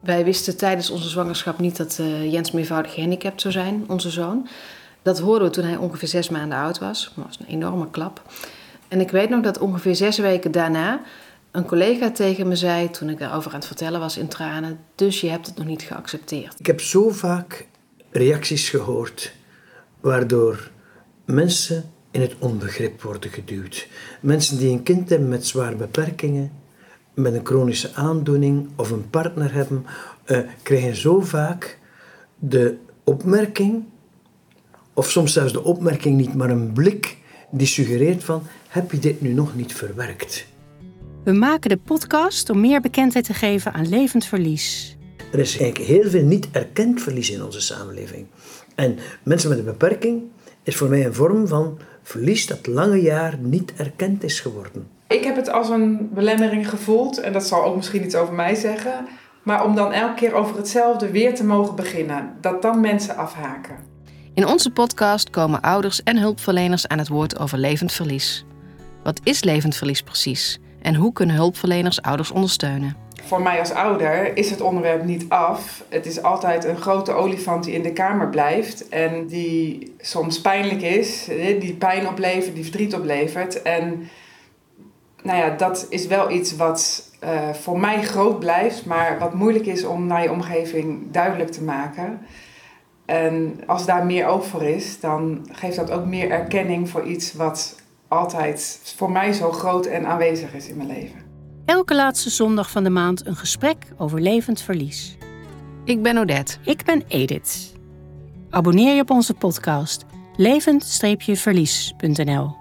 Wij wisten tijdens onze zwangerschap niet dat uh, Jens meervoudig gehandicapt zou zijn, onze zoon. Dat hoorden we toen hij ongeveer zes maanden oud was. Dat was een enorme klap. En ik weet nog dat ongeveer zes weken daarna een collega tegen me zei, toen ik daarover aan het vertellen was in tranen, dus je hebt het nog niet geaccepteerd. Ik heb zo vaak reacties gehoord waardoor mensen in het onbegrip worden geduwd. Mensen die een kind hebben met zware beperkingen, met een chronische aandoening of een partner hebben, uh, krijgen zo vaak de opmerking, of soms zelfs de opmerking niet, maar een blik die suggereert van, heb je dit nu nog niet verwerkt? We maken de podcast om meer bekendheid te geven aan levend verlies. Er is eigenlijk heel veel niet erkend verlies in onze samenleving. En mensen met een beperking is voor mij een vorm van verlies dat lange jaar niet erkend is geworden. Ik heb het als een belemmering gevoeld, en dat zal ook misschien iets over mij zeggen, maar om dan elke keer over hetzelfde weer te mogen beginnen, dat dan mensen afhaken. In onze podcast komen ouders en hulpverleners aan het woord over levend verlies. Wat is levend verlies precies? En hoe kunnen hulpverleners ouders ondersteunen? Voor mij als ouder is het onderwerp niet af. Het is altijd een grote olifant die in de kamer blijft en die soms pijnlijk is, die pijn oplevert, die verdriet oplevert. En nou ja, dat is wel iets wat uh, voor mij groot blijft, maar wat moeilijk is om naar je omgeving duidelijk te maken. En als daar meer oog voor is, dan geeft dat ook meer erkenning voor iets wat altijd voor mij zo groot en aanwezig is in mijn leven. Elke laatste zondag van de maand een gesprek over levend verlies. Ik ben Odette. Ik ben Edith. Abonneer je op onze podcast levend-verlies.nl